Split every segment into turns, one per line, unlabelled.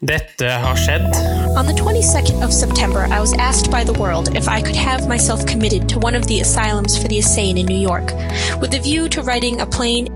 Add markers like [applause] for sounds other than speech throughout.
Dette har skjedd.
On the 22nd of September, I was asked by the world if I could have myself committed to one of the asylums for the insane in New York, with a view to writing a plain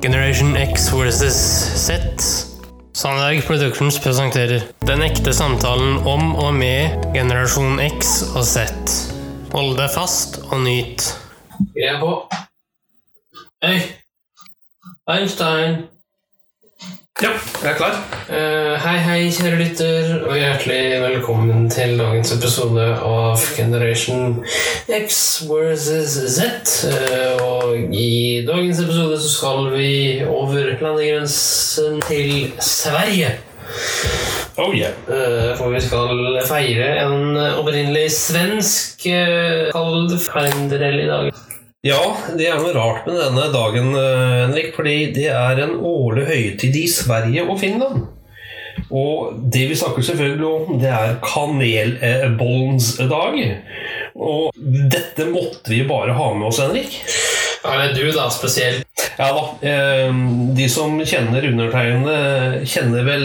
Generation X versus Z. Sandberg Productions presenterer Den ekte samtalen om og med generasjon X og Z. Hold deg fast og nyt. Jeg er på. Hei. Einstein.
Ja, jeg er klar.
Uh, hei, hei, kjære lytter, og hjertelig velkommen til dagens episode av Generation X versus Z. Uh, og i dagens episode så skal vi over landegrensen til Sverige.
Oh yeah.
Eh, for vi skal feire en opprinnelig svensk uh, feinderell i dag.
Ja, det er noe rart med denne dagen, eh, Henrik, fordi det er en årlig høytid i Sverige og Finland. Og det vi snakker selvfølgelig om, det er kanelbollens dag. Og dette måtte vi bare ha med oss, Henrik.
Ja, Eller du, da, spesielt.
Ja da. eh, De som kjenner undertegnede, kjenner vel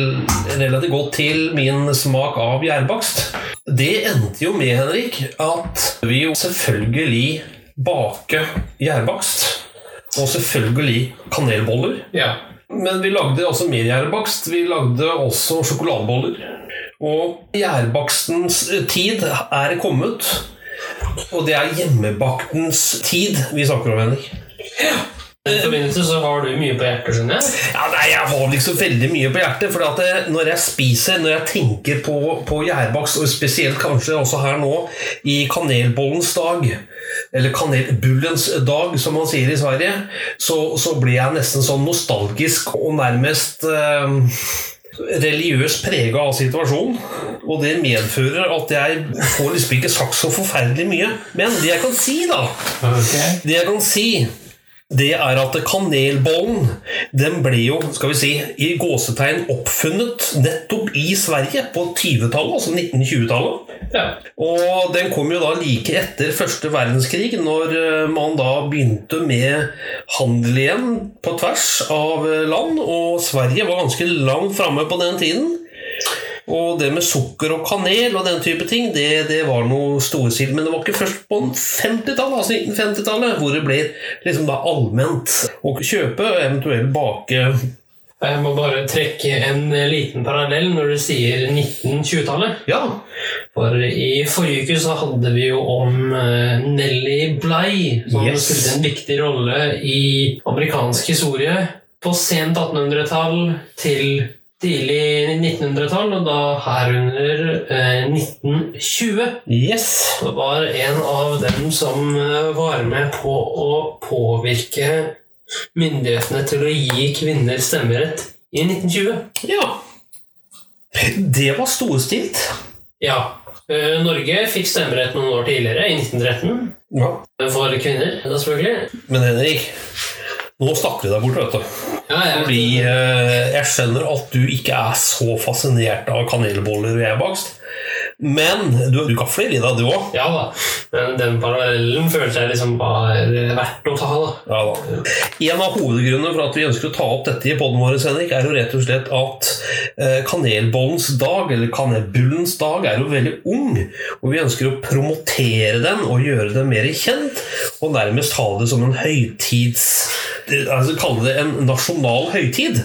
relativt godt til min smak av gjærbakst. Det endte jo med, Henrik, at vi jo selvfølgelig bake gjærbakst. Og selvfølgelig kanelboller.
Ja.
Men vi lagde også mer gjærbakst. Vi lagde også sjokoladeboller. Og gjærbakstens tid er kommet. Og det er hjemmebaktens tid vi snakker om, Henrik.
I den så har du mye på hjertet, skjønner jeg.
Ja, nei, Jeg har liksom veldig mye på hjertet. For at når jeg spiser, når jeg tenker på, på gjærbakst, og spesielt kanskje også her nå i kanelbollens dag, eller kanelbullens dag, som man sier i Sverige, så, så blir jeg nesten sånn nostalgisk og nærmest eh, religiøst prega av situasjonen. Og det medfører at jeg får liksom ikke sagt så forferdelig mye. Men det jeg kan si, da Det jeg kan si det er at kanelbollen den ble jo skal vi si, i gåsetegn oppfunnet nettopp i Sverige på 20-tallet, altså 1920-tallet.
Ja.
Og den kom jo da like etter første verdenskrig, når eh, man da begynte med handel igjen på tvers av eh, land. Og Sverige var ganske langt framme på den tiden. Og det med sukker og kanel og den type ting, det, det var noe storstilt. Men det var ikke først på 50-tallet, altså 1950-tallet, hvor det ble liksom da allment å kjøpe og eventuelt bake
Jeg må bare trekke en liten parallell når du sier 1920-tallet.
Ja,
For i forrige uke så hadde vi jo om eh, Nelly Bligh, som
Yes.
spilte en viktig rolle i amerikansk historie på sent 1800-tall til tidlig 1900-tall, og da herunder eh, 1920.
yes.
Det var en av dem som eh, var med på å påvirke myndighetene til å gi kvinner stemmerett i 1920.
Ja. Det var storstilt.
Ja. eh, Norge fikk stemmerett noen år tidligere, i 1913,
Ja.
for kvinner. Da selvfølgelig.
Men Henrik, nå snakker vi deg bort, vet du.
Ja, jeg,
Fordi eh, jeg skjønner at du ikke er så fascinert av kanelboller og bakst Men du, du gafler i deg, du òg.
ja da. Men den parallellen føles jeg liksom bare verdt å ta. da.
Ja, da. En av hovedgrunnene for at vi ønsker å ta opp dette i poden vår, Henrik, er jo rett og slett at eh, kanelbollens dag, eller kanelbullens dag, er jo veldig ung. Og vi ønsker å promotere den og gjøre den mer kjent, og nærmest ha det som en høytids... Altså kalle det en nasjonal høytid.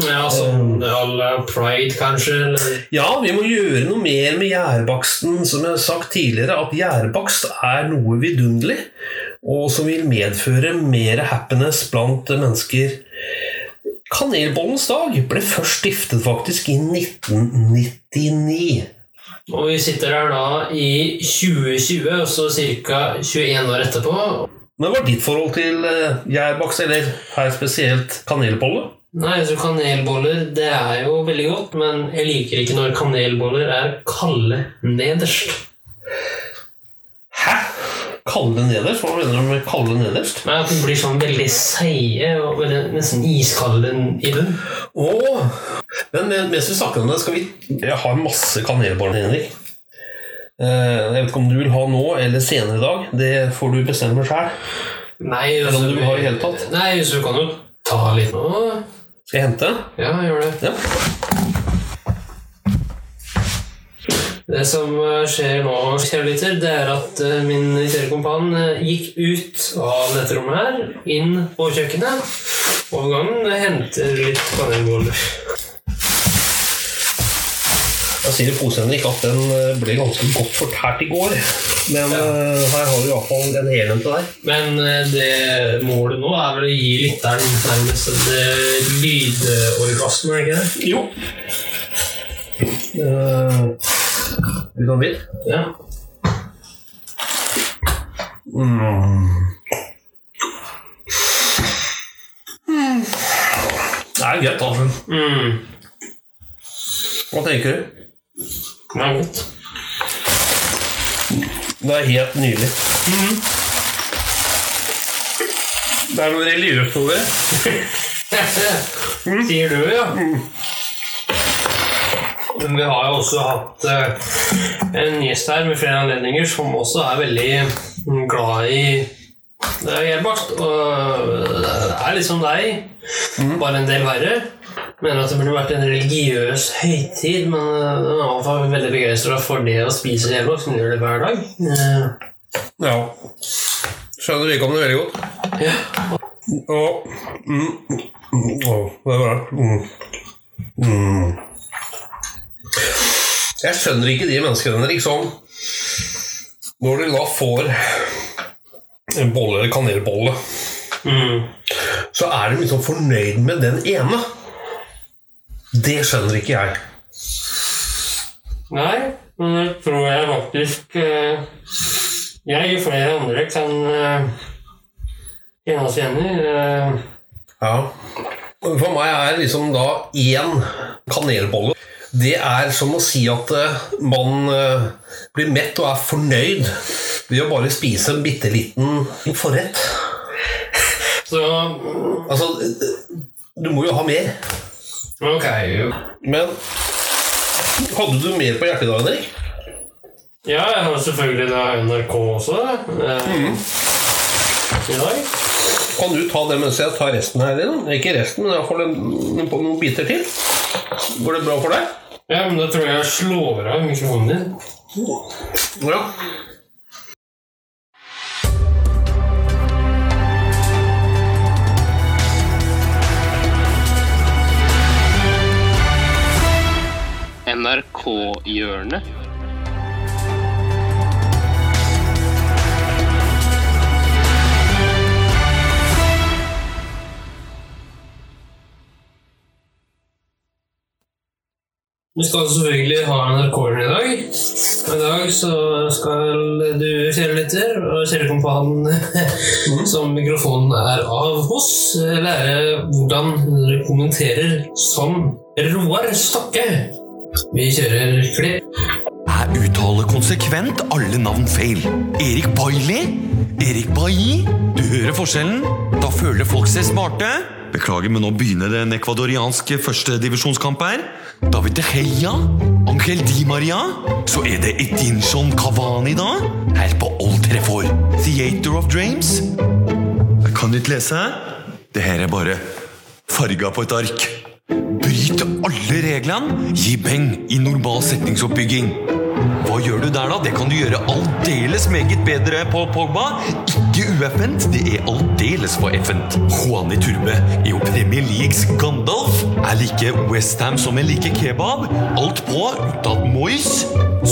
Ja, sånn alle pride, kanskje. Eller
Ja, vi må gjøre noe mer med gjærbaksten. Som jeg har sagt tidligere, at gjærbakst er noe vidunderlig, og som vil medføre mer happiness blant mennesker. Kanelbollens dag ble først stiftet faktisk i 1999.
Og vi sitter her da i 2020, og så ca. 21 år etterpå.
Men hva er ditt forhold til eh, gjærbakst, eller her spesielt kanelbolle?
Nei, altså Kanelboller det er jo veldig godt, men jeg liker ikke når kanelboller er kalde nederst.
Hæ? Kalde nederst? Hva mener du med kalde nederst?
Nei, At de blir sånn veldig seige og nesten iskalde i bunnen.
Åh, men men- mens vi snakker om det, skal vi Jeg har masse kanelboller, Henrik. Eh, Jeg vet ikke om du vil ha nå eller senere i dag. Det får du bestemme sjøl.
Nei,
altså, om du vil ha i hele tatt.
Nei, så du kan jo ta litt nå.
Skal jeg hente?
Ja, gjør det.
Ja.
Det som eh, skjer nå, kjære det er at eh, min kjære kompan gikk ut av dette rommet her, inn på kjøkkenet. Overgangen henter litt kanelboller.
Jeg sier i posen Henrik, at den eh, ble ganske godt fortært i går. Men ja. her har du iallfall en helen til deg.
Men eh, det målet nå er vel å gi lytteren nærmest et eh, lydorgasme, er det ikke det?
Jo. Uh, en bit
Ja.
Det er greit, altså.
Mm.
Hva tenker du?
Det er godt.
Det er helt nydelig. Det er noe religiøst over det.
Sier du, ja. Men vi har jo også hatt eh, en gjest her med flere anledninger som også er veldig mm, glad i det er helbakt. Og det er litt som deg, bare en del verre. Mener at det burde vært en religiøs høytid, men eh, den er i hvert fall veldig begeistra for det å spise gjærbakst, som gjør det hver dag. Uh.
Ja. Skjønner vedkommende veldig godt.
Ja.
Og mm, oh, Det er bra. Mm. Mm. Jeg skjønner ikke de menneskene liksom Når de da får en bolle eller kanelbolle,
Mm.
så er de liksom fornøyd med den ene. Det skjønner ikke jeg.
Nei, men det tror jeg faktisk eh, Jeg og flere andre kan uh, kjenne oss igjen i. eh.
Ja. For meg er liksom da én kanelbolle Det er som å si at eh, man eh, blir mett og er fornøyd ved å bare spise en bitte liten forrett.
så
Altså, eh, du må jo ha mer.
Ok.
Men hadde du mer på hjertet i dag, Henrik?
Ja, jeg har selvfølgelig da NRK også eh, i dag.
Kan du ta det mens jeg tar resten her? Eller? Ikke resten, men iallfall noen biter til. Går det bra for deg?
Ja, men da tror jeg jeg slår av mikrofonen din.
Ja.
NRK-hjørnet.
Vi skal selvfølgelig ha NRK-en i dag. Og I dag så skal du, kjære lytter, og kjære kompan som mikrofonen er av hos, lære hvordan dere kommenterer som Roar Stokke. Vi kjører klipp.
Jeg uttaler konsekvent alle navn feil. Erik Bailey? Erik Bailly? Du hører forskjellen? Da føler folk seg smarte. Beklager, men nå begynner det en ecuadoriansk førstedivisjonskamp her. David De Heia? Angel Di Maria? Så er det Edinson Cavani, da? Her på Old Trafford. Theater of Dreams? Jeg kan ikke lese. Det her er bare farga på et ark. Bryt alle reglene, gi beng i normal setningsoppbygging. Hva gjør du der, da? Det kan du gjøre aldeles meget bedre på Pogba. Ikke ueffent, det er aldeles for effent. Juani Turbe er jo Premier Leagues Gandalf. Jeg liker Westham som jeg liker kebab. Alt på, unntatt Moyes.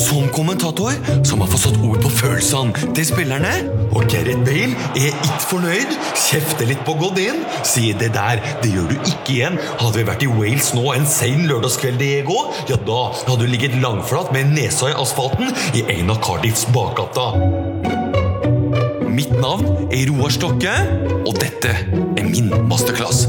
Som kommentator som har fått satt ord på følelsene til spillerne. Og Gareth Bale er ikke fornøyd, kjefter litt på Godin. Sier det der, det gjør du ikke igjen. Hadde vi vært i Wales nå en sein lørdagskveld, Diego, ja da hadde du ligget langflat med nesa i asfalten i en av Cardiffs bakgata. Mitt navn er Roar Stokke, og dette er min masterclass.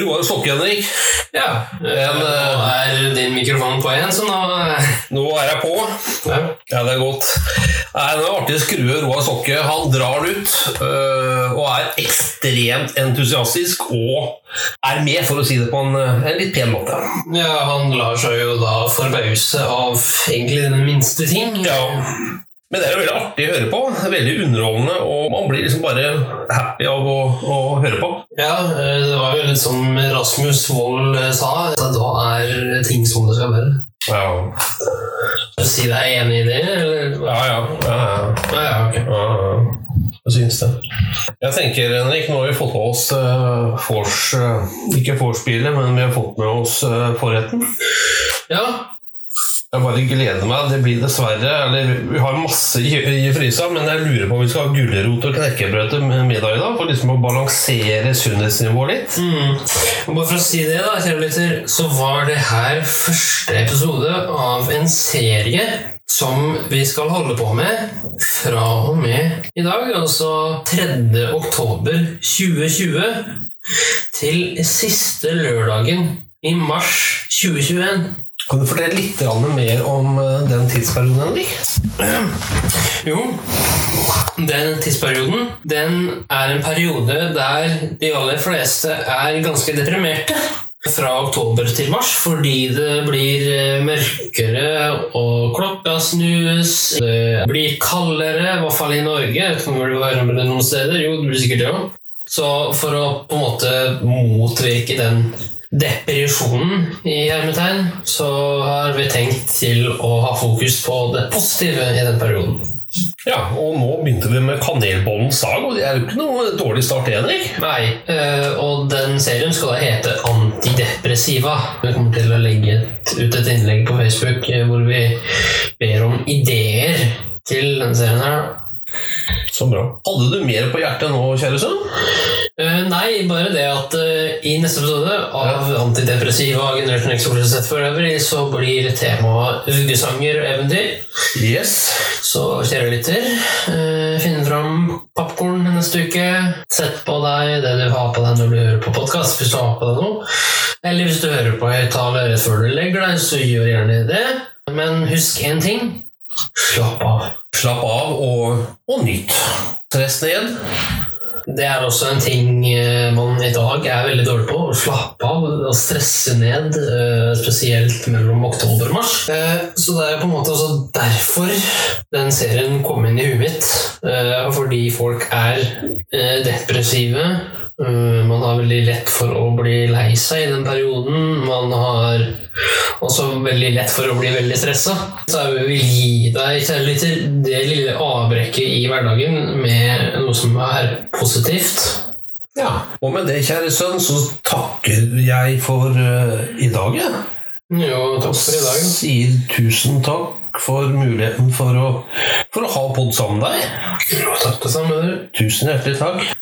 Roar Stokke, Henrik.
Ja, eh, nå er din mikrofon på igjen, så nå eh,
Nå er jeg på.
ja.
Ja, det er godt. Nei, Det er artig skrue Roar Stokke. Han drar ut øh, og er ekstremt entusiastisk og er med, for å si det på en, en litt pen måte.
ja, han lar seg jo da forbause av egentlig den minste ting.
Ja. Men det er jo veldig artig å høre på. Veldig underholdende, og man blir liksom bare happy av å, å høre på.
Ja, eh, det var jo litt som Rasmus Wold eh, sa, at da er ting som det skal være.
Ja,
Skal du si deg enig i det, eller?
ja. ja, ja, ja.
Ja, ja, okay.
Ja, ja. Jeg syns det. Jeg tenker, Henrik, nå har vi fått med oss uh, Fors, uh, Ikke Vorspielet, men vi har fått med oss uh, forretten.
Ja,
Jeg bare gleder meg. Det blir dessverre Eller vi har masse i, i frysa, men jeg lurer på om vi skal ha gulrot og knekkebrød til middag i dag. For liksom å balansere sunnhetsnivået litt.
Mm. Bare for å si det, da, kjære lytter, så var det her første episode av en serie som vi skal holde på med fra og med i dag, altså 3. oktober 2020, til siste lørdagen i mars 2021.
Kan du fortelle litt mer om eh, den tidsperioden, Henrik? [clears throat]
Jo, den tidsperioden den er en periode der de aller fleste er ganske deprimerte. Fra oktober til mars, fordi det blir eh, mørkere og klokka snus. Det blir kaldere, i hvert fall i Norge. Om det varmere noen steder. Jo, det blir sikkert det òg. Så for å på en måte motvirke den depresjonen i hermetegn, så har vi tenkt til å ha fokus på det positive i den perioden.
Ja, og nå begynte vi med kanelbollens dag, og det er jo ikke noe dårlig start, Henrik.
Nei, eh, og den serien skal da hete Antidepressiva. Vi kommer til å legge ut et innlegg på Facebook eh, hvor vi ber om ideer til den serien her.
Så bra. Hadde du mer på hjertet nå, kjære sønn?
Eh, Nei, bare det at uh, i neste episode av Antidepressiva Generation X Sett for så blir temaet uggesanger og eventyr.
Yes.
Så kjære lytter, uh, finn fram popkorn neste uke. Sett på deg det du har på deg når du hører på podkast, hvis du har på deg noe. Eller hvis du hører på høyttaler rett før du legger deg, så gjør gjerne det. Men husk én ting. Slapp av.
Slapp av og, og nyt. Stress ned.
Det er også en ting eh, man i dag er veldig dårlig på. Å slappe av og stresse ned, eh, spesielt mellom oktober og mars. Eh, Så det er på en måte også derfor den serien kom inn i huet mitt. Fordi folk er depressive. Eh, Man har veldig lett for å bli lei seg i den perioden. Man har også veldig lett for å bli veldig stressa. Så jeg vil gi deg lytter, det lille avbrekket i hverdagen med noe som er positivt.
Ja. Og med det, kjære sønn, så takker jeg for uh, i dag, jeg.
Jo, takk for i dag.
Sier tusen takk for muligheten for å, for å ha pod sammen med deg.
Jo, takk det samme, du.
Tusen hjertelig takk.